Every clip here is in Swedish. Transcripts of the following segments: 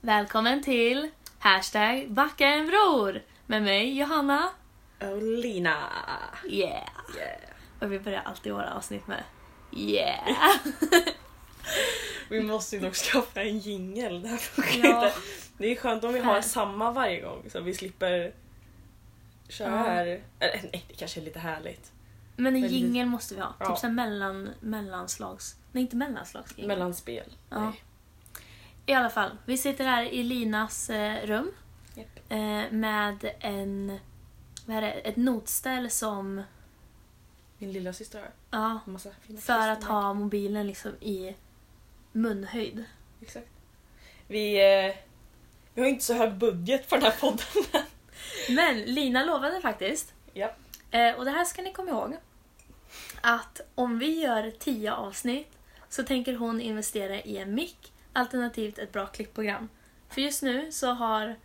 Välkommen till hashtag backa en bror med mig Johanna. Och Lina. Yeah! Yeah. Och vi börjar alltid våra avsnitt med yeah! Vi måste ju dock skaffa en jingel. Det, Ja. det är skönt om vi har samma varje gång så vi slipper köra Ja. här. Eller, nej, det kanske är lite härligt. Men en jingel måste vi ha. Ja. Typ såhär mellan, mellanslags... Nej, inte mellanslags. Mellanspel. Ja. Nej. I alla fall, vi sitter här i Linas eh, rum Japp. eh, med en... Vad är det? Ett notställ som... Min lilla syster har Ja, massa fina för att ha mobilen liksom i munhöjd. Exakt. Vi, eh, vi har inte så hög budget för den här podden. Men Lina lovade faktiskt, ja. eh, och det här ska ni komma ihåg, att om vi gör 10 avsnitt så tänker hon investera i en mick alternativt ett bra klippprogram. För just nu så har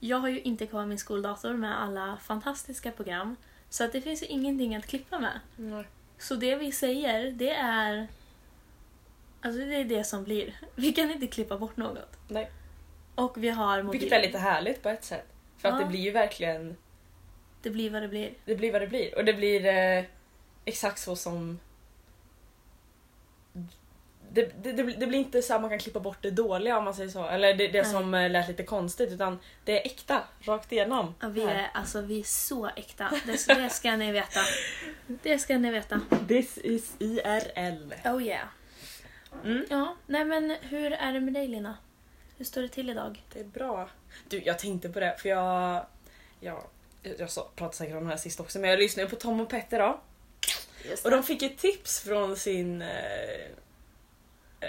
jag har ju inte kvar min skoldator med alla fantastiska program så att det finns ju ingenting att klippa med. Nej. Så det vi säger, det är... Alltså det är det som blir. Vi kan inte klippa bort något. Nej. Och vi har mobil. Vilket är lite härligt på ett sätt. För att Ja. det blir ju verkligen Det blir vad det blir. Det blir vad det blir. Och det blir eh, exakt så som... Det, det, det, blir- inte så att man kan klippa bort det dåliga om man säger så. Eller det, det som eh, lät lite konstigt. Utan det är äkta, rakt igenom. Ja, vi, är, alltså, vi är så äkta. Det, det ska ni veta. Det ska ni veta. This is IRL. Oh yeah. Mm. Ja, nej men hur är det med dig Lina? Hur står det till idag? Det är bra. Du, jag tänkte på det för jag... Jag, jag pratade säkert om det här sist också men jag lyssnade på Tom och Petter då. Och de fick ett tips från sin... Eh, eh,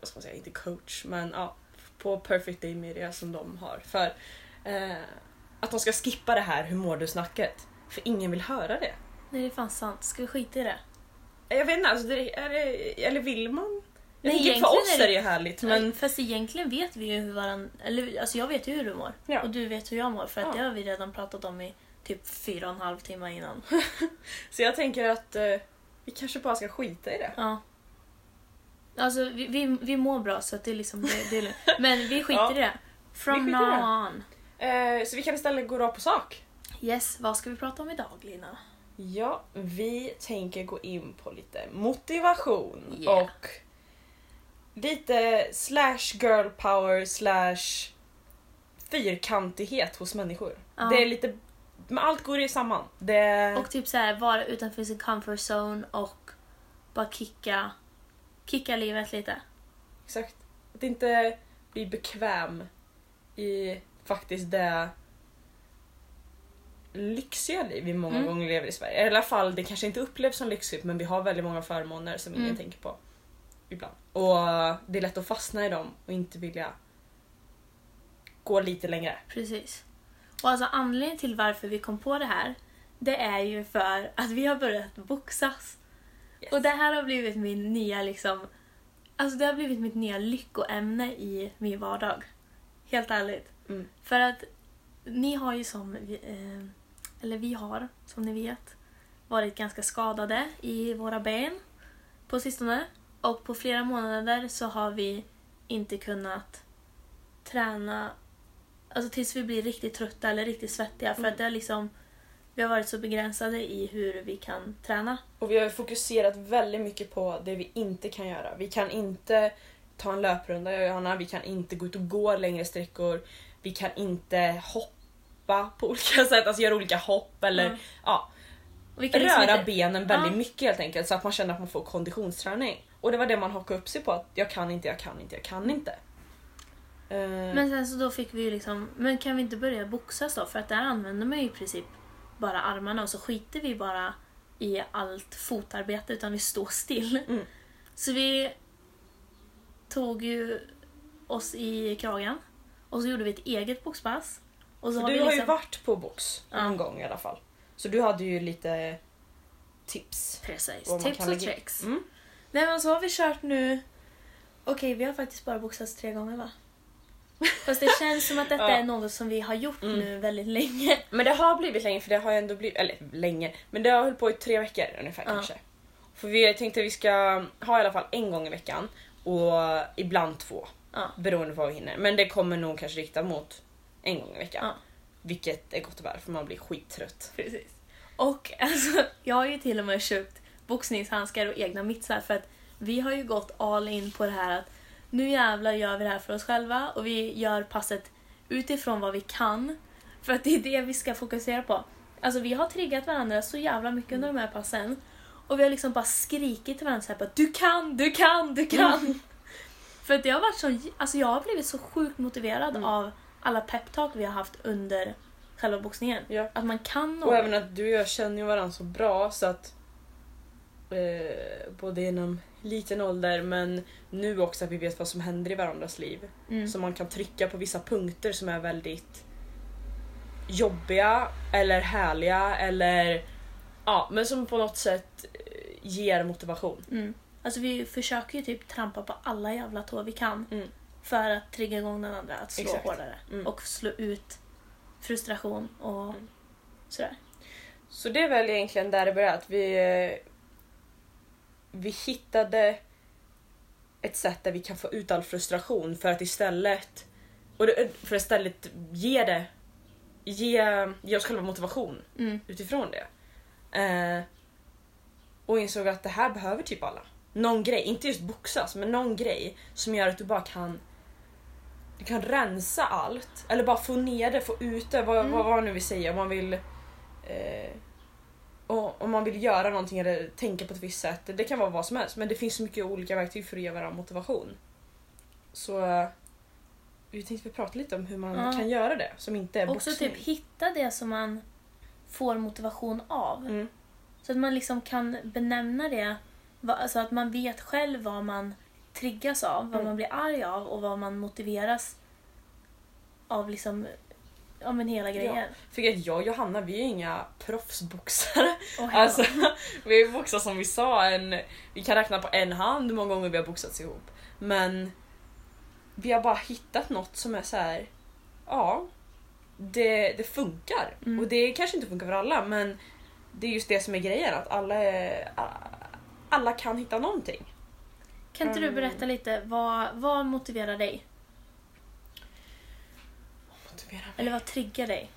vad ska man säga? Inte coach, men ja. På Perfect Day Media som de har. För eh, att de ska skippa det här hur mår du-snacket. För ingen vill höra det. Nej, det är fan sant. Ska vi skita i det? Jag vet inte, alltså, det, är det, eller vill man? Jag Nej, för oss är är det- det ju härligt Men... men Fast egentligen vet vi ju hur varann... Eller alltså jag vet ju hur du mår. Ja. Och du vet hur jag mår. För att Ja. det har vi redan pratat om i typ fyra och en halv timme innan. så jag tänker att eh, vi kanske bara ska skita i det. Ja. Alltså vi, vi, vi mår bra så att det är liksom... Det, det är. Men vi skiter Ja. i det. From now on. Eh, så vi kan istället gå rakt på sak. Yes, vad ska vi prata om idag Lina? Ja, vi tänker gå in på lite motivation Yeah. och lite slash girl power slash fyrkantighet hos människor. Ja. Det är lite, men allt går ju samman. Det, Och typ så här, vara utanför sin comfort zone och bara kicka, kicka livet lite. exakt. Att inte bli bekväm i faktiskt det lyxiga liv vi många Mm. gånger lever i Sverige. I alla fall, det kanske inte upplevs som lyxigt men vi har väldigt många förmåner som ingen Mm. tänker på. Ibland. Och det är lätt att fastna i dem och inte vilja gå lite längre. Precis. Och alltså anledningen till varför vi kom på det här, det är ju för att vi har börjat boxas. Yes. Och det här har blivit min nya liksom, alltså det har blivit mitt nya lyckoämne i min vardag. Helt ärligt. Mm. För att ni har ju som, eh, eller vi har, som ni vet, varit ganska skadade i våra ben på sistone. Och på flera månader så har vi inte kunnat träna alltså tills vi blir riktigt trötta eller riktigt svettiga. För Mm. att det är liksom, vi har varit så begränsade i hur vi kan träna. Och vi har fokuserat väldigt mycket på det vi inte kan göra. Vi kan inte ta en löprunda jag och Johanna, vi kan inte gå ut och gå längre sträckor. Vi kan inte hoppa på olika sätt, alltså göra olika hopp eller Ja. ja, liksom röra inte- benen väldigt Ja. mycket helt enkelt så att man känner att man får konditionsträning. Och det var det man hakade upp sig på, att jag kan inte, jag kan inte, jag kan inte. Eh, Men sen så då fick vi ju liksom, men kan vi inte börja boxas då? För att där använder man ju i princip bara armarna och så skiter vi bara i allt fotarbete utan vi står still. Mm. Så vi tog ju oss i kragen och så gjorde vi ett eget boxpass. Och så har du vi har ju liksom... varit på box Ja. någon gång i alla fall. Så du hade ju lite tips. Precis, tips och lägga tricks. Mm. Nej men så har vi kört nu... Okej, vi har faktiskt bara boxats tre gånger va? Fast det känns som att detta Ja. är något som vi har gjort Mm. nu väldigt länge. Men det har blivit länge för det har ändå blivit, eller länge, men det har hållit på i tre veckor ungefär Ja. kanske. För vi tänkte att vi ska ha i alla fall en gång i veckan och ibland två. Ja. Beroende på vad vi hinner. Men det kommer nog kanske rikta mot en gång i veckan. Ja. Vilket är gott och väl för man blir skittrött. Precis. Och alltså, jag har ju till och med köpt boxningshandskar och egna mittsar för att vi har ju gått all in på det här att nu jävlar gör vi det här för oss själva och vi gör passet utifrån vad vi kan. För att det är det vi ska fokusera på. Alltså vi har triggat varandra så jävla mycket under de här passen. Och vi har liksom bara skrikit till varandra så här på att du kan, du kan, du kan. För att det har varit så, alltså jag har blivit så sjukt motiverad Mm. av alla peptalk vi har haft under själva boxningen. Ja. Att man kan något. Och även att du och jag känner ju varandra så bra så att eh, både inom liten ålder men nu också att vi vet vad som händer i varandras liv. Mm. Så man kan trycka på vissa punkter som är väldigt jobbiga eller härliga eller ja, men som på något sätt eh, ger motivation. Mm. Alltså vi försöker ju typ trampa på alla jävla tår vi kan Mm. för att trigga igång den andra att slå Exakt. hårdare Mm. och slå ut frustration och Mm. sådär. Så det är väl egentligen där det började. Att vi, eh, vi hittade ett sätt där vi kan få ut all frustration för att istället och för att istället ge det ge, ge oss själva motivation Mm. utifrån det. Eh, och insåg att det här behöver typ alla. Någon grej, inte just boxas, men någon grej som gör att du bara kan du kan rensa allt, eller bara få ner det, få ut det, vad, Mm. vad, vad nu vill säga. Om man vill eh, och, om man vill göra någonting eller tänka på ett visst sätt. Det kan vara vad som helst, men det finns så mycket olika verktyg för att ge varandra motivation. Så eh, vi tänkte vi prata lite om hur man Ja. kan göra det som inte är Också boxning. typ hitta det som man får motivation av. Mm. Så att man liksom kan benämna det. va- Alltså att man vet själv vad man triggas av, vad Mm. man blir arg av och vad man motiveras av liksom Ja men hela grejen. För att jag och Johanna vi är inga proffsboxare. Hela- Alltså, vi har boxat som vi sa, en, vi kan räkna på en hand hur många gånger vi har boxats ihop. Men vi har bara hittat något som är så här. ja, det, det funkar. Mm. Och det kanske inte funkar för alla men det är just det som är grejen, att alla, är, alla kan hitta någonting. Kan inte du Mm. berätta lite, vad, vad motiverar dig? Motivera mig. Eller vad triggar dig?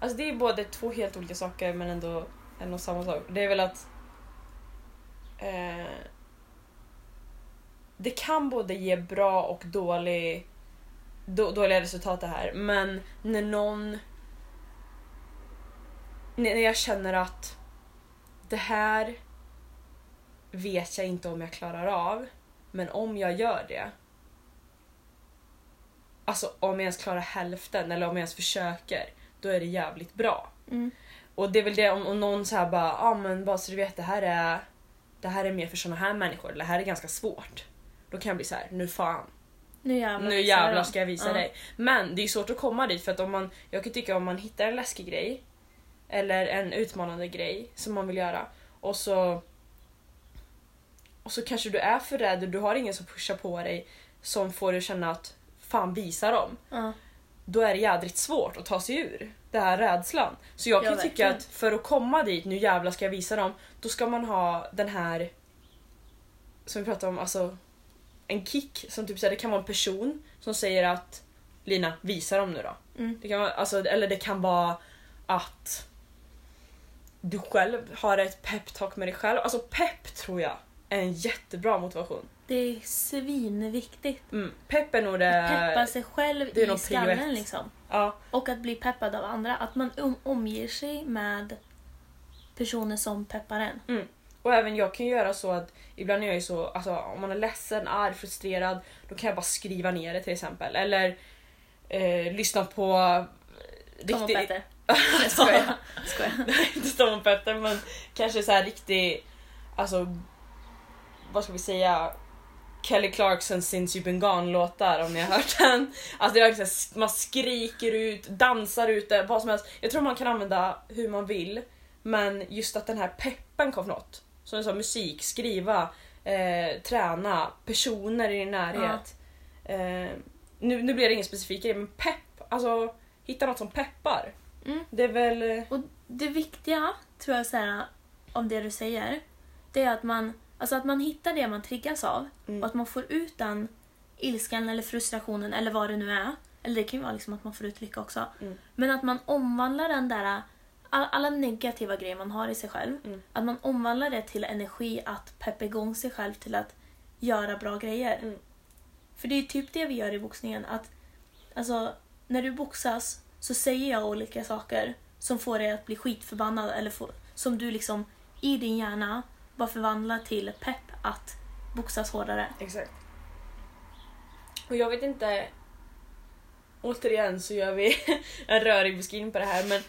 Alltså det är både två helt olika saker men ändå en och samma sak. Det är väl att eh, det kan både ge bra och dålig, då, dåliga resultat det här men när någon när jag känner att det här vet jag inte om jag klarar av men om jag gör det Alltså om jag ens klarar hälften eller om jag ens försöker då är det jävligt bra. Mm. Och det är väl det om, om någon så här bara, ja ah, men bara så du vet det här är det här är mer för såna här människor, eller det här är ganska svårt. Då kan jag bli så här, nu fan, Nu jävlar. nu jävlar ska jag visa Ja. dig. Men det är svårt att komma dit för att om man, jag kan tycka om man hittar en läskig grej eller en utmanande grej som man vill göra och så och så kanske du är för rädd och du har ingen som pushar på dig som får dig känna att fan visa dem Ja. då är det jädrigt svårt att ta sig ur den här rädslan. Så jag kan Ja, tycka att för att komma dit, nu jävlar ska jag visa dem, då ska man ha den här som vi pratade om, alltså en kick som typ det kan vara en person som säger att Lina, visa dem nu då. Mm. Det kan vara, alltså, eller det kan vara att du själv har ett peptalk med dig själv. Alltså pepp tror jag är en jättebra motivation. Det är svinviktigt. Mm. Pepp är nog det... Att peppa sig själv det är i skallen liksom. Ja, Och att bli peppad av andra. Att man om, omger sig med personer som peppar en. Och även jag kan göra så att ibland är jag ju så, alltså om man är ledsen, arg, frustrerad, då kan jag bara skriva ner det till exempel. Eller eh, lyssna på Tom och Petter. Jag skojar. Skojar. inte Tom och Petter men kanske så här riktig, alltså vad ska vi säga, Kelly Clarkson Since You've Been Gone låtar om ni har hört den. Alltså det är verkligen man skriker ut, dansar ute, vad som helst. Jag tror man kan använda hur man vill men just att den här peppen kom från något. Som jag sa, musik, skriva, eh, träna, personer i din närhet. Eh, nu, nu blir det ingen specifik grej men pepp, alltså hitta något som peppar. Mm. Det är väl... eh, Och det viktiga, tror jag, så här, om det du säger, det är att man, alltså att man hittar det man triggas av Mm. och att man får ut den ilskan eller frustrationen eller vad det nu är. Eller det kan ju vara liksom att man får ut lycka också. Mm. Men att man omvandlar den där, all- alla negativa grejer man har i sig själv. Mm. Att man omvandlar det till energi att peppa igång sig själv till att göra bra grejer. Mm. För det är typ det vi gör i boxningen. Att, alltså, när du boxas så säger jag olika saker som får dig att bli skitförbannad eller får, som du liksom i din hjärna bara förvandlar till pepp att boxas hårdare. Exakt. Och jag vet inte... Återigen så gör vi en rörig beskrivning på det här men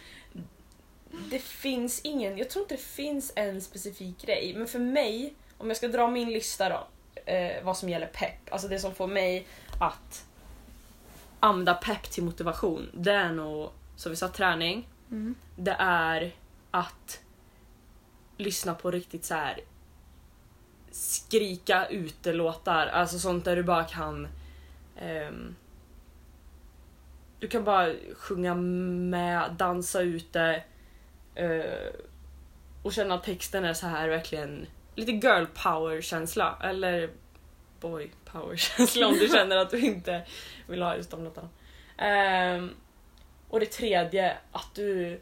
det finns ingen, jag tror inte det finns en specifik grej men för mig, om jag ska dra min lista då, eh, vad som gäller pepp, alltså det som får mig att använda pepp till motivation, det är nog, som vi sa, träning, Mm. det är att lyssna på riktigt så här skrika ute-låtar, alltså sånt där du bara kan ehm, du kan bara sjunga med, dansa ute eh, och känna att texten är så här verkligen lite girl power känsla eller boy power känsla om du känner att du inte vill ha just de låtarna. Ehm, och det tredje, att du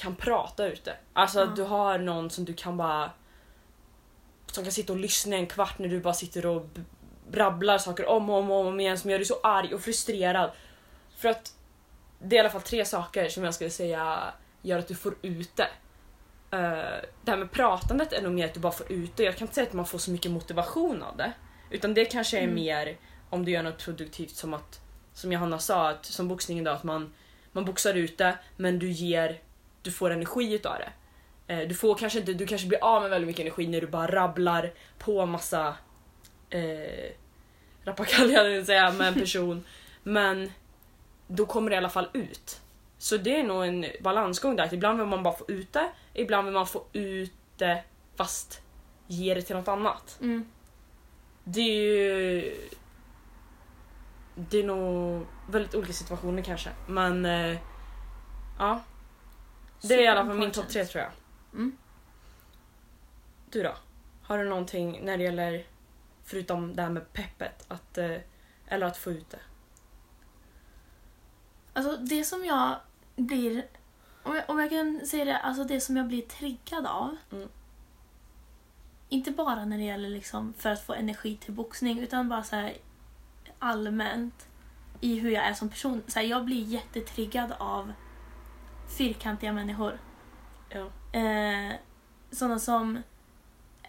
kan prata ute. Alltså att du har någon som du kan bara som kan sitta och lyssna en kvart när du bara sitter och brabblar saker om och om och om igen som gör dig så arg och frustrerad. För att det är i alla fall tre saker som jag skulle säga gör att du får ut det. Eh, det här med pratandet är nog mer att du bara får ut det. Jag kan inte säga att man får så mycket motivation av det. Utan det kanske är Mm. mer om du gör något produktivt som att, som Johanna sa, att, som boxningen då, att man, man boxar ut det men du ger, du får energi utav det. Eh, Du får kanske inte, du kanske blir av med väldigt mycket energi när du bara rabblar på massa eh, rappakalja vill säga med en person. men då kommer det i alla fall ut. Så det är nog en balansgång där. Ibland vill man bara få ut det, ibland vill man få ut det fast ge det till något annat. Mm. Det är ju... Det är nog väldigt olika situationer kanske. Men eh, ja. Det är i alla fall min topp tre tror jag. Mm. Du då? Har du någonting när det gäller, förutom det här med peppet, att, eh, eller att få ut det? Alltså det som jag blir, om jag, om jag kan säga det, alltså det som jag blir triggad av. Mm. Inte bara när det gäller liksom för att få energi till boxning utan bara så här allmänt i hur jag är som person. Så här, jag blir jättetriggad av fyrkantiga människor. Ja. Eh, sådana som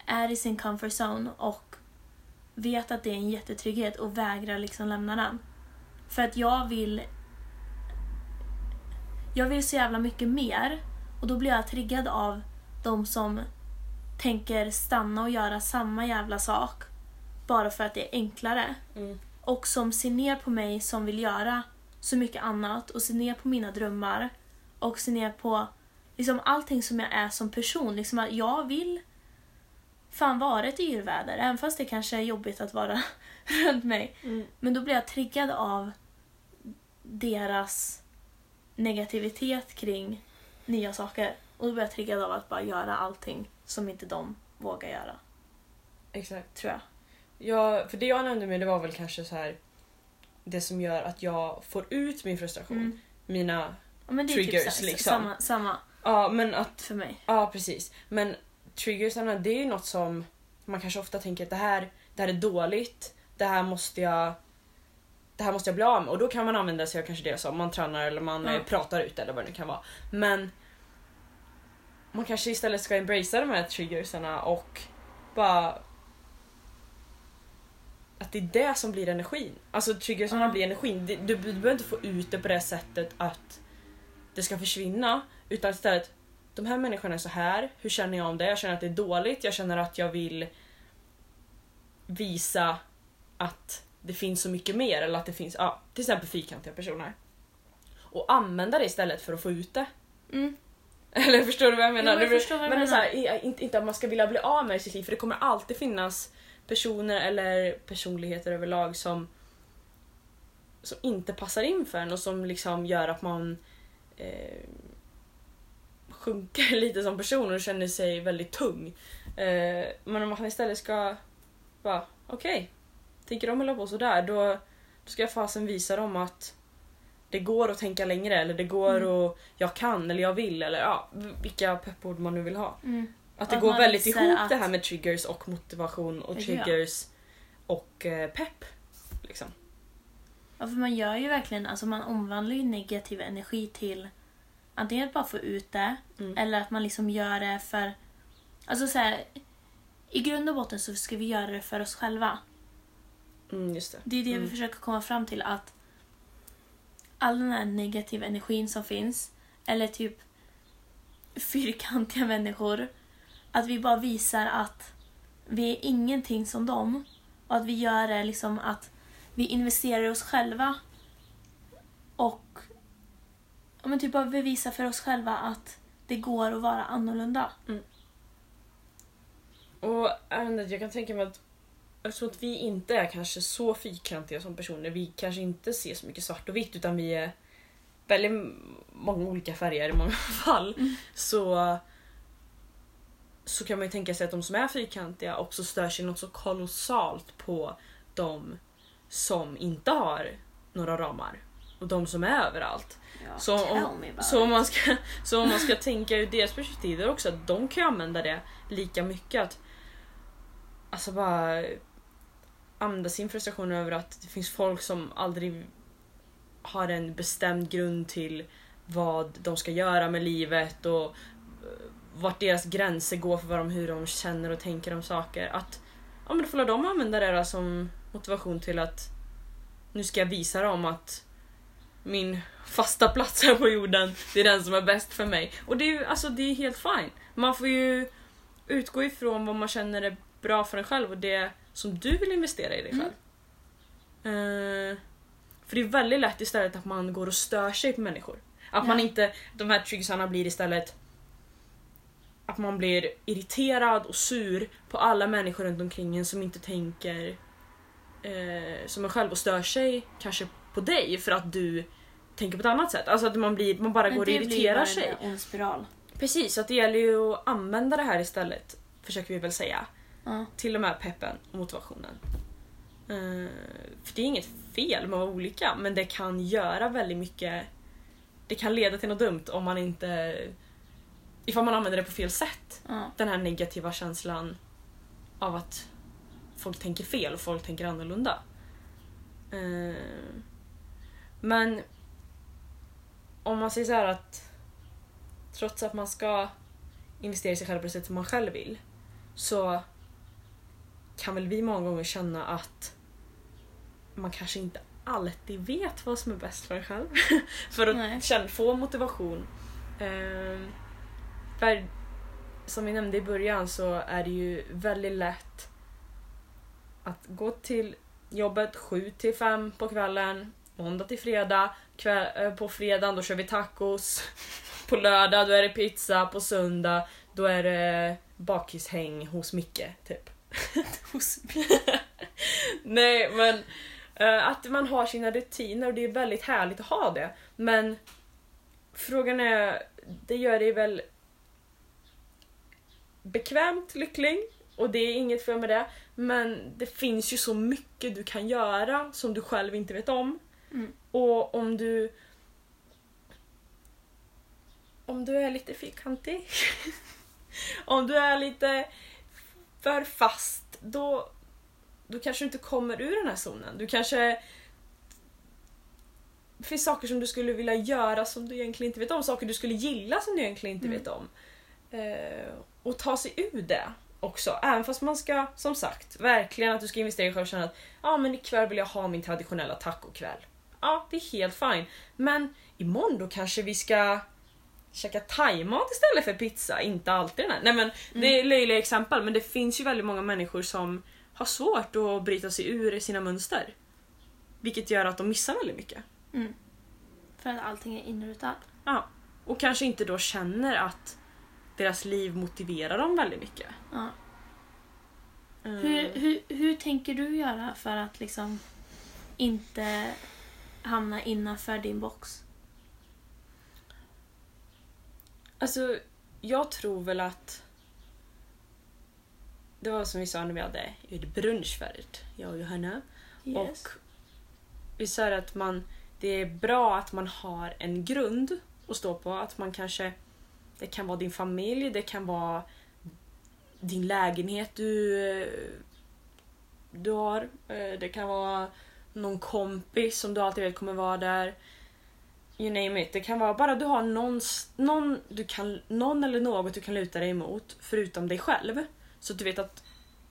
är i sin comfort zone och vet att det är en jättetrygghet och vägrar liksom lämna den. För att jag vill jag vill så jävla mycket mer och då blir jag triggad av de som tänker stanna och göra samma jävla sak bara för att det är enklare Mm. och som ser ner på mig som vill göra så mycket annat och ser ner på mina drömmar och ser ner på liksom allting som jag är som person. Liksom att jag vill fan vara ett yrväder även fast det kanske är jobbigt att vara runt mig. Mm. Men då blir jag triggad av deras negativitet kring nya saker. Och då blir jag triggad av att bara göra allting som inte de vågar göra, Exakt. tror jag. Ja, för det jag nämnde med det var väl kanske så här det som gör att jag får ut min frustration. Mm. Mina... Men det är Triggers, typ så här, liksom. samma, samma Ja, men att för mig. Ja, precis. Men triggersarna, det är ju något som man kanske ofta tänker att det här, det här är dåligt, det här måste jag det här måste jag bli av med och då kan man använda sig av kanske det som man tränar eller man eh, pratar ut eller vad det nu kan vara. Men man kanske istället ska embracea de här triggersarna och bara att det är det som blir energin. Alltså triggersarna Ja. blir energin. Du, du, du behöver inte få ut det på det sättet att det ska försvinna utan istället de här människorna är så här, hur känner jag om det? Jag känner att det är dåligt, jag känner att jag vill visa att det finns så mycket mer eller att det finns, ja, till exempel fyrkantiga personer. Och använda det istället för att få ut det. Mm. Eller förstår du vad jag menar? Jo, jag vad du men är så menar. här, inte, inte att man ska vilja bli av med sitt liv för det kommer alltid finnas personer eller personligheter överlag som som inte passar in för en och som liksom gör att man eh, sjunker lite som person och känner sig väldigt tung. Eh, men om man istället ska bara, okej, tänker de hålla på sådär då, då ska jag fasen visa dem att det går att tänka längre eller det går Mm. att jag kan eller jag vill eller ja, vilka peppord man nu vill ha. Mm. Att det Att går väldigt ihop att- det här med triggers och motivation och Ja. triggers och eh, pepp. Liksom. Ja, för man gör ju verkligen, alltså man omvandlar ju negativ energi till antingen att bara få ut det Mm. eller att man liksom gör det för... Alltså så här, i grund och botten så ska vi göra det för oss själva. Mm, just det. Det är det Mm. vi försöker komma fram till att all den här negativa energin som finns eller typ fyrkantiga människor att vi bara visar att vi är ingenting som dem och att vi gör det liksom att vi investerar i oss själva och ja, men typ bara bevisa för oss själva att det går att vara annorlunda. Och vet inte, jag kan tänka mig att eftersom att vi inte är kanske så fyrkantiga som personer, vi kanske inte ser så mycket svart och vitt utan vi är väldigt många olika färger i många fall. Mm. Så, så kan man ju tänka sig att de som är fyrkantiga också stör sig något så kolossalt på de som inte har några ramar. Och de som är överallt. Ja, Så om, så, om man ska, så om man ska tänka ur deras perspektiv är också att de kan använda det lika mycket. att Alltså bara använda sin frustration över att det finns folk som aldrig har en bestämd grund till vad de ska göra med livet och eh, vart deras gränser går för vad de, hur de känner och tänker om saker. Att ja, men då får de använda det som motivation till att nu ska jag visa dem att min fasta plats här på jorden, det är den som är bäst för mig. Och det är ju alltså, det är helt fine. Man får ju utgå ifrån vad man känner är bra för en själv och det som du vill investera i dig själv. Eh, för det är väldigt lätt istället att man går och stör sig på människor. Att man Ja. inte, de här triggersarna blir istället att man blir irriterad och sur på alla människor runt omkring en som inte tänker eh, som en själv och stör sig kanske på dig för att du tänker på ett annat sätt. Alltså att man, blir, man bara Men går och det blir irriterar bara sig. En, spiral. Precis, så att det gäller ju att använda det här istället, försöker vi väl säga, Ja. till de här peppen och motivationen. Eh, för det är inget fel med att vara olika, men det kan göra väldigt mycket... Det kan leda till något dumt om man inte... Ifall man använder det på fel sätt. Ja. Den här negativa känslan av att folk tänker fel och folk tänker annorlunda. Eh, men om man säger så här att trots att man ska investera i sig själv på det sätt som man själv vill så kan väl vi många gånger känna att man kanske inte alltid vet vad som är bäst för en själv. för att Nej. känna, få motivation. Eh, för som vi nämnde i början så är det ju väldigt lätt att gå till jobbet 7 till 5 på kvällen, måndag till fredag, kväll, eh, på fredagen då kör vi tacos, på lördag då är det pizza, på söndag då är det bakishäng hos Micke typ. Hos Nej men eh, att man har sina rutiner och det är väldigt härligt att ha det. Men frågan är, det gör dig väl bekvämt lycklig och det är inget fel med det. Men det finns ju så mycket du kan göra som du själv inte vet om. Mm. Och om du om du är lite fyrkantig, om du är lite för fast, då, då kanske du inte kommer ur den här zonen. Du kanske... Det finns saker som du skulle vilja göra som du egentligen inte vet om, saker du skulle gilla som du egentligen inte Mm. vet om. Eh, och ta sig ur det också. Även fast man ska, som sagt, verkligen att du ska investera i själv och känna att ja, men ikväll vill jag ha min traditionella tacokväll. Ja, det är helt fine. Men imorgon då kanske vi ska käka thaimat istället för pizza. Inte alltid den här. Nej men det är löjliga exempel men det finns ju väldigt många människor som har svårt att bryta sig ur sina mönster. Vilket gör att de missar väldigt mycket. Mm. För att allting är inrutat. Ja. Och kanske inte då känner att deras liv motiverar dem väldigt mycket. Ja. Mm. Hur, hur, hur tänker du göra för att liksom inte hamna innanför din box? Alltså, jag tror väl att... Det var som vi sa när vi hade gjort brunch förut, jag och Johanna. Yes. Och är det att man, det är bra att man har en grund att stå på. Att man kanske, det kan vara din familj, det kan vara din lägenhet du, eh, du har. Eh, Det kan vara någon kompis som du alltid vet kommer vara där. You name it. Det kan vara bara du har någon, någon, du kan, någon eller något du kan luta dig emot förutom dig själv. Så att du vet att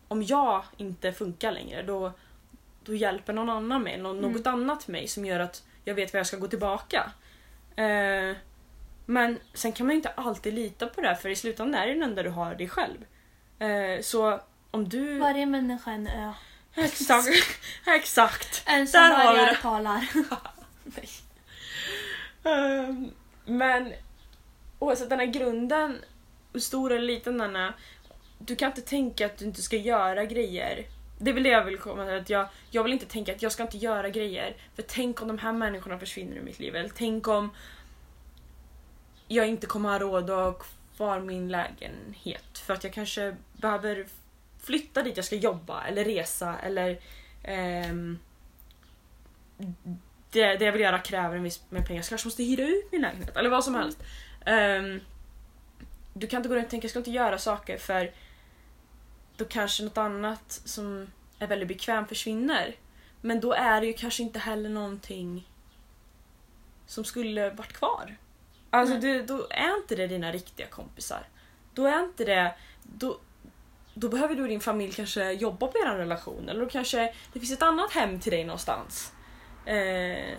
om jag inte funkar längre då, då hjälper någon annan mig, någon, Mm. något annat mig som gör att jag vet var jag ska gå tillbaka. Eh, men sen kan man ju inte alltid lita på det här, för i slutändan är det den enda du har dig själv. Eh, så om du... Varje människa är en ö. Exakt! exakt! En som Där har vi det. talar. Ehm, men oavsett den här grunden, hur stor eller liten den är, du kan inte tänka att du inte ska göra grejer. Det är väl det jag vill komma till. Att jag, jag vill inte tänka att jag ska inte göra grejer. För tänk om de här människorna försvinner ur mitt liv. Eller tänk om jag inte kommer ha råd att ha kvar min lägenhet. För att jag kanske behöver flytta dit jag ska jobba eller resa eller ehm, det, det jag vill göra kräver en viss med pengar så jag kanske måste hyra ut min lägenhet eller vad som helst. Ehm, du kan inte gå runt och tänka jag ska inte göra saker för då kanske något annat som är väldigt bekvämt försvinner. Men då är det ju kanske inte heller någonting som skulle varit kvar. Alltså det, då är inte det dina riktiga kompisar. Då är inte det... Då, då behöver du och din familj kanske jobba på er relation eller då kanske det finns ett annat hem till dig någonstans. Eh,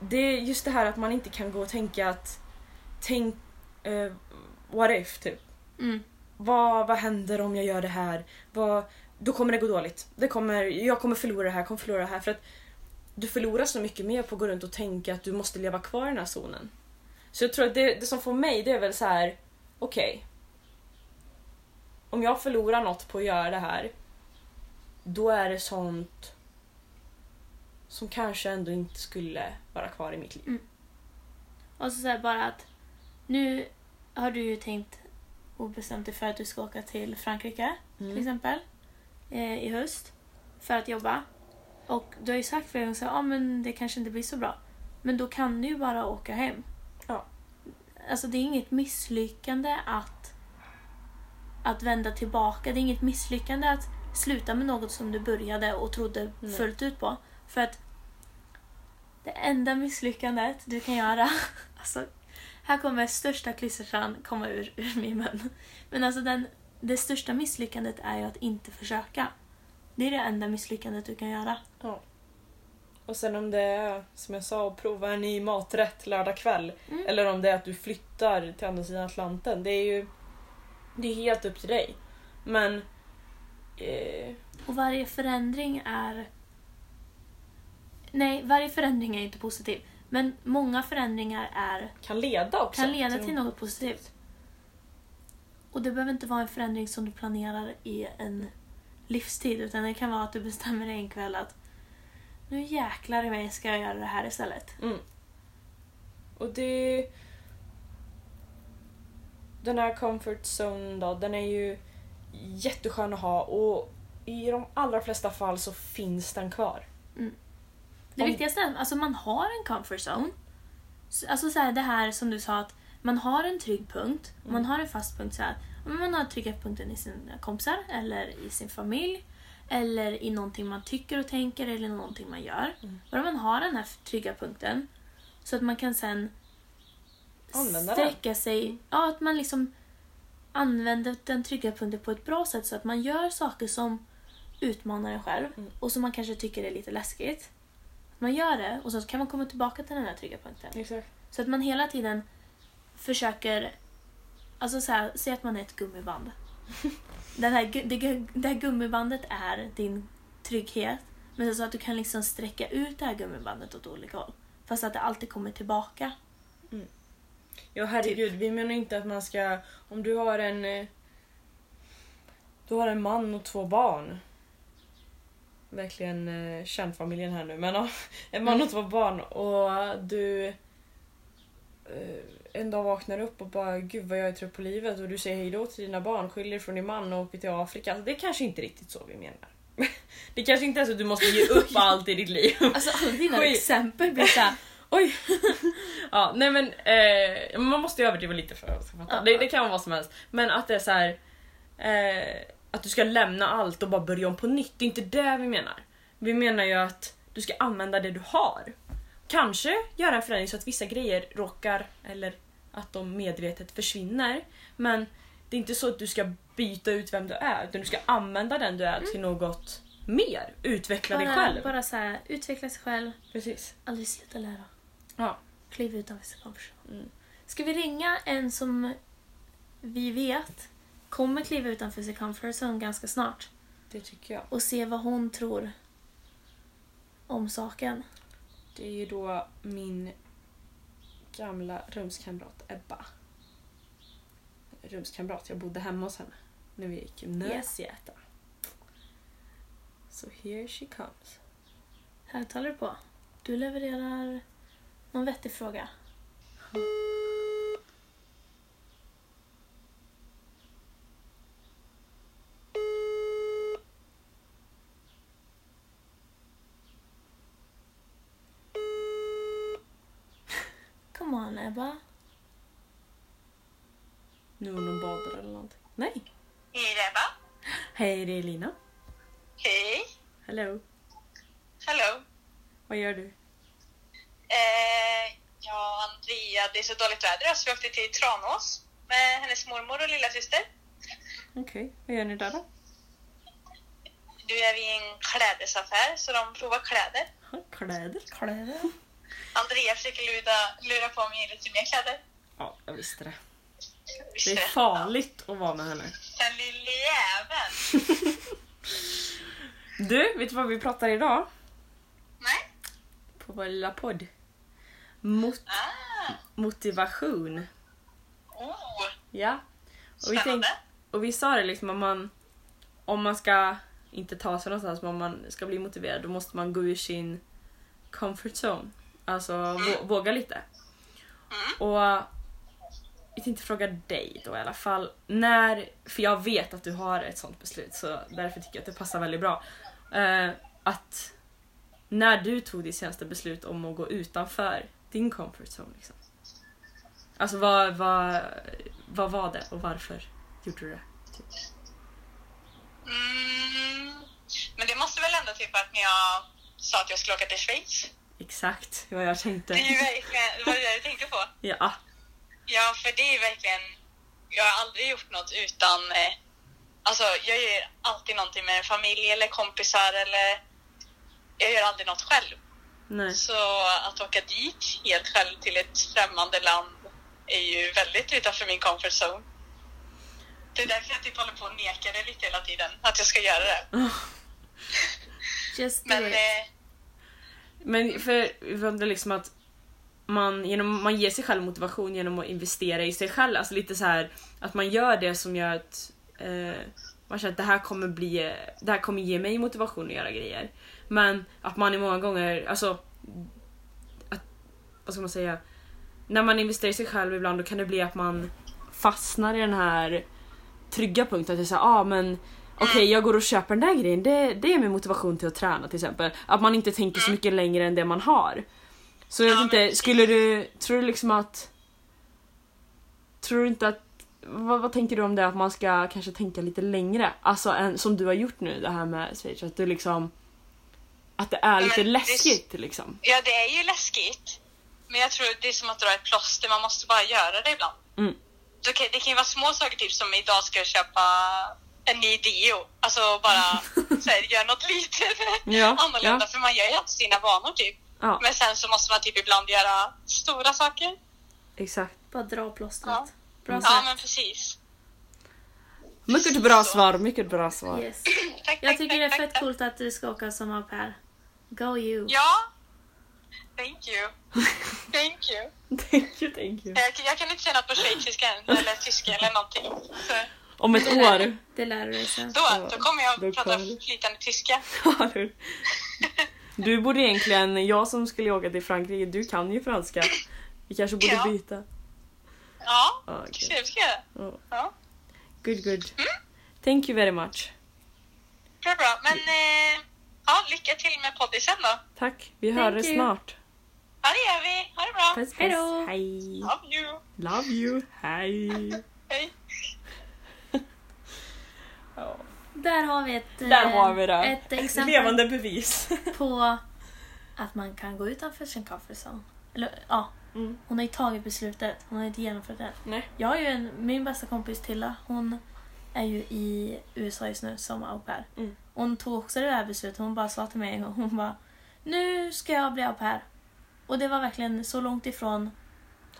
det är just det här att man inte kan gå och tänka att tänk eh, what if typ. Mm. Vad, vad händer om jag gör det här? Vad, då kommer det gå dåligt. Det kommer, jag kommer förlora det här, kommer förlora det här. För att du förlorar så mycket mer på att gå runt och tänka att du måste leva kvar i den här zonen. Så jag tror att det, det som får mig det är väl så här. okej. om jag förlorar något på att göra det här. Då är det sånt som kanske ändå inte skulle vara kvar i mitt liv. Och så säger bara att nu har du ju tänkt och bestämt dig för att du ska åka till Frankrike till Mm. exempel eh, i höst för att jobba. Och du har ju sagt flera gånger här, ah, men det kanske inte blir så bra. Men då kan du ju bara åka hem. Ja. Alltså det är inget misslyckande att, att vända tillbaka. Det är inget misslyckande att sluta med något som du började och trodde Nej. fullt ut på. För att det enda misslyckandet du kan göra, alltså här kommer största klyschan komma ur, ur min mun. Men alltså den, det största misslyckandet är ju att inte försöka. Det är det enda misslyckandet du kan göra. Ja. Och sen om det är, som jag sa, att prova en ny maträtt lördag kväll. Mm. Eller om det är att du flyttar till andra sidan Atlanten. Det är ju det är helt upp till dig. Men... Eh, Och varje förändring är... Nej, varje förändring är inte positiv. Men många förändringar är, kan leda också. kan leda till något positivt. Och det behöver inte vara en förändring som du planerar i en livstid. Utan det kan vara att du bestämmer dig en kväll att nu jäklar i mig ska jag göra det här istället. Mm. Och det... Den här comfort zone då, den är ju jätteskön att ha och i de allra flesta fall så finns den kvar. Det Om- viktigaste är att alltså, man har en comfort zone. Så- Alltså så här, det här som du sa att man har en trygg punkt. Mm. Man har en fast punkt. Så här. Man har trygga punkten i sina kompisar eller i sin familj. Eller i någonting man tycker och tänker eller någonting man gör. Mm. Bara man har den här trygga punkten. Så att man kan sen Använda den. sträcka sig. Ja, att man liksom använder den trygga punkten på ett bra sätt så att man gör saker som utmanar en själv Mm. och som man kanske tycker är lite läskigt. Man gör det och så kan man komma tillbaka till den här trygga punkten. Exakt. Så att man hela tiden försöker... Alltså så här, säg att man är ett gummiband. Den här, det, det här gummibandet är din trygghet. Men så att du kan liksom sträcka ut det här gummibandet åt olika håll. Fast att det alltid kommer tillbaka. Ja herregud, vi menar inte att man ska... Om du har en... eh, Du har en man och två barn. Verkligen eh, kärnfamiljen här nu men En man och två barn och du en dag vaknar upp och bara gud vad jag är trött på livet och du säger hejdå till dina barn, skiljer från din man och åker till Afrika. Alltså, det är kanske inte riktigt så vi menar. Det kanske inte är så att du måste ge upp allt i ditt liv. Alltså alla dina Skit. exempel blir såhär, Oj! ja, nej men eh, man måste ju överdriva lite för att fatta. Det, det kan vara vad som helst. Men att det är så här eh, att du ska lämna allt och bara börja om på nytt. Det är inte det vi menar. Vi menar ju att du ska använda det du har. Kanske göra en förändring så att vissa grejer råkar eller att de medvetet försvinner. Men det är inte så att du ska byta ut vem du är utan du ska använda den du är till något mer. Utveckla dig bara, själv. bara såhär, utveckla sig själv, Precis. aldrig sluta lära. Ja. Kliv utanför sin comfort zone. Mm. Ska vi ringa en som vi vet kommer kliva utanför sin comfort zone ganska snart Det tycker jag. och se vad hon tror om saken? Det är ju då min gamla rumskamrat Ebba. Rumskamrat, jag bodde hemma hos henne när vi gick gymnasiet. Så here she comes. Högtalare på. Du levererar någon vettig fråga. Come Ebba. Nu är hon badar eller någonting. Nej! Hej Rebba. Hej, det är Lina. Hej. Hello. Hallå. Vad gör du? Eh, ja, Andrea, det är så dåligt väder så vi åkte till Tranås med hennes mormor och lilla syster. Okej, vad gör ni där då? Nu är vi i en klädesaffär så de provar kläder. Kläder. Kläder. Andrea försöker lura, lura på mig lite mer kläder. Ja, jag visste det. Det är farligt att vara med henne. Den lille jäveln. Du, vet du vad vi pratar idag? Nej? På vår lilla podd. Mot Ah. motivation. Oh. Ja. Och vi, tänk, och vi sa det liksom om man, om man ska inte ta sig någonstans men om man ska bli motiverad då måste man gå ur sin comfort zone. Alltså mm. våga lite. Mm. Och jag tänkte fråga dig då i alla fall. När, för jag vet att du har ett sånt beslut så därför tycker jag att det passar väldigt bra. Eh, att när du tog ditt senaste beslut om att gå utanför din comfort zone. Liksom. Alltså vad, vad, vad var det och varför gjorde du det? Typ. Mm. Men det måste väl ändå typ att när jag sa att jag skulle åka till Schweiz. Exakt vad jag tänkte. Det är ju verkligen det jag tänkte på. Ja, Ja, för det är verkligen... Jag har aldrig gjort något utan... Eh, alltså, jag gör alltid någonting med familj eller kompisar eller... Jag gör aldrig något själv. nej. Så att åka dit helt själv till ett främmande land är ju väldigt utanför min comfort zone. Det är därför jag typ håller på och nekar det lite hela tiden, att jag ska göra det. Just Men it. eh, men för för det liksom att man, genom, man ger sig själv motivation genom att investera i sig själv. Alltså lite så här att man gör det som gör att eh, man känner att det här kommer bli, det här kommer ge mig motivation att göra grejer. Men att man i många gånger, alltså att, vad ska man säga? När man investerar i sig själv ibland då kan det bli att man fastnar i den här trygga punkten. Att det är såhär, ah, men okej jag går och köper den där grejen, det, det är min motivation till att träna till exempel. Att man inte tänker så mycket längre än det man har. Så jag vet inte, skulle du, tror du liksom att... Tror du inte att... Vad, vad tänker du om det att man ska kanske tänka lite längre? Alltså än, som du har gjort nu det här med Schweiz, att du liksom... Att det är lite Men det- läskigt liksom. ja, det är ju läskigt. Men jag tror det är som att dra ett plåster, man måste bara göra det ibland. Mm. Det kan, det kan ju vara små saker, typ som idag ska jag köpa en ny deo. Alltså bara så här, göra något lite Ja, annorlunda, ja. för man gör ju alltid sina vanor typ. Ja, Men sen så måste man typ ibland göra stora saker. exakt. Bara dra plåstret. Ja. Bra Ja, sagt. men precis. Mycket bra Så. svar, mycket bra svar. Yes. Tack, Jag tack, tycker det är tack, fett tack. coolt att du ska åka som au pair. Go you. Ja. Thank you. Thank you. thank you, thank you. Jag, jag kan inte säga något på schweiziska eller tyska eller någonting. Så Om ett Det lär, år. det lär du dig sen. då, då kommer jag Då prata kommer flytande tyska. Ja, du. Du borde egentligen, jag som skulle åka till Frankrike, du kan ju franska. Vi kanske borde Ja. byta. Ja, Ja, det okej. ska jag göra. Ja. Ja. Good, good. Thank you very much. Bra, bra. Men eh, ja, lycka till med poddisen då. Tack, vi Thank hörs you. snart. Ja, det gör vi. Ha det bra. Puss, Hej då. Hej. Love you. Love you. Hej. Hej. Ja. Där har vi ett, eh, Där har vi det. ett exempel Levande bevis. på att man kan gå utanför sin comfort zone. Eller ja, Mm. hon har ju tagit beslutet. Hon har inte genomfört det. Nej. Jag har ju en, min bästa kompis Tilla, hon är ju i USA just nu som au pair. Mm. Hon tog också det här beslutet. Hon bara sa till mig en gång, hon bara Nu ska jag bli au pair. Och det var verkligen så långt ifrån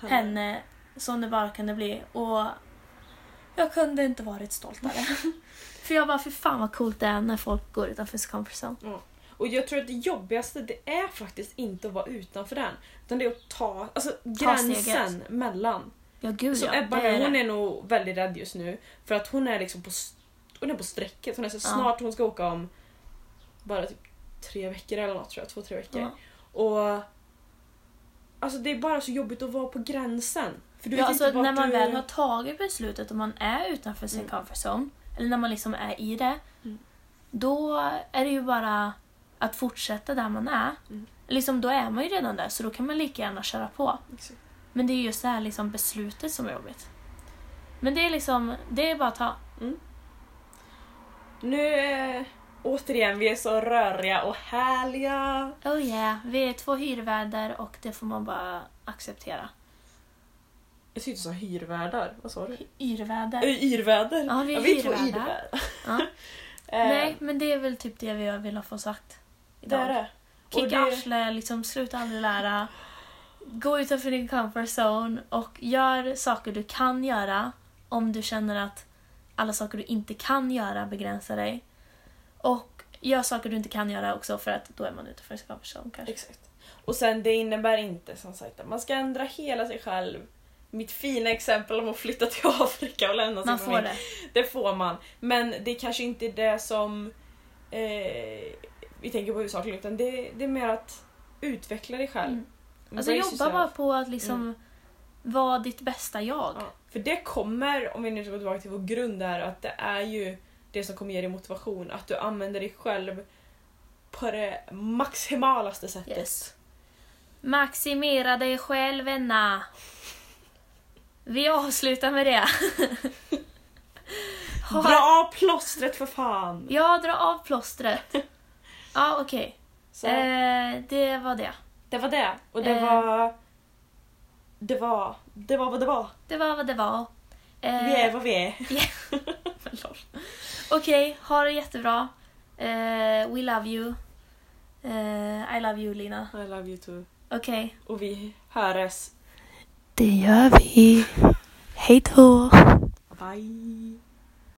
henne som det bara kunde bli. Och jag kunde inte varit stoltare. för jag bara, för fan vad coolt det är när folk går utanför sin comfort zone. Ja. Och jag tror att det jobbigaste det är faktiskt inte att vara utanför den. Utan det är att ta, alltså gränsen steget. mellan. Ja gud Så ja, Ebba nu, hon är nog väldigt rädd just nu. För att hon är liksom på, hon är på strecket. Hon är så Ja. snart hon ska åka om bara typ tre veckor eller något tror jag. Två, tre veckor. Ja. Och Alltså det är bara så jobbigt att vara på gränsen. För du Ja, vet alltså, inte vart när man du... väl har tagit beslutet och man är utanför sin Mm. comfort zone, eller när man liksom är i det, Mm. då är det ju bara att fortsätta där man är. Mm. Liksom, då är man ju redan där, så då kan man lika gärna köra på. Exakt. Men det är just det här liksom, beslutet som är jobbigt. Men det är liksom, det är bara att ta. Nu eh, återigen, vi är så röriga och härliga. Oh yeah, vi är två hyrvärdar och det får man bara acceptera. Jag tyckte du sa hyrvärdar. Vad sa du? Yrväder. Äh, yrväder? Ja, vi är vi är två yrvärdar. Ja. Nej, men det är väl typ det vi vill få sagt. det Idag. är det. Och Kicka det- arsle, liksom, sluta aldrig lära. Gå utanför din comfort zone och gör saker du kan göra om du känner att alla saker du inte kan göra begränsar dig. Och gör saker du inte kan göra också för att då är man utanför sin comfort zone kanske. Exakt. Och sen det innebär inte som sagt att man ska ändra hela sig själv. Mitt fina exempel om att flytta till Afrika och lämna Man sin får familj. det. Det får man. Men det är kanske inte det som eh, vi tänker på huvudsakligen utan det, det är mer att utveckla dig själv. Mm. Alltså jobba yourself. bara på att liksom vara ditt bästa jag. Ja, för det kommer, om vi nu ska gå tillbaka till vår grund där, att det är ju det som kommer ge dig motivation. Att du använder dig själv på det maximalaste sättet. Yes. Maximera dig själv, vänna. Vi avslutar med det. Dra av plåstret för fan! Ja, dra av plåstret. Ja, okej. Så, Eh, det var det. det var det. Och det eh. var... Det var... Det var vad det var. Det var vad det var. Eh, Vi är vad vi är. Okej, ha det jättebra. Eh, we love you. Eh, I love you, Lina. I love you too. Okej. Och vi hörs. Det gör vi. Hej då. Bye.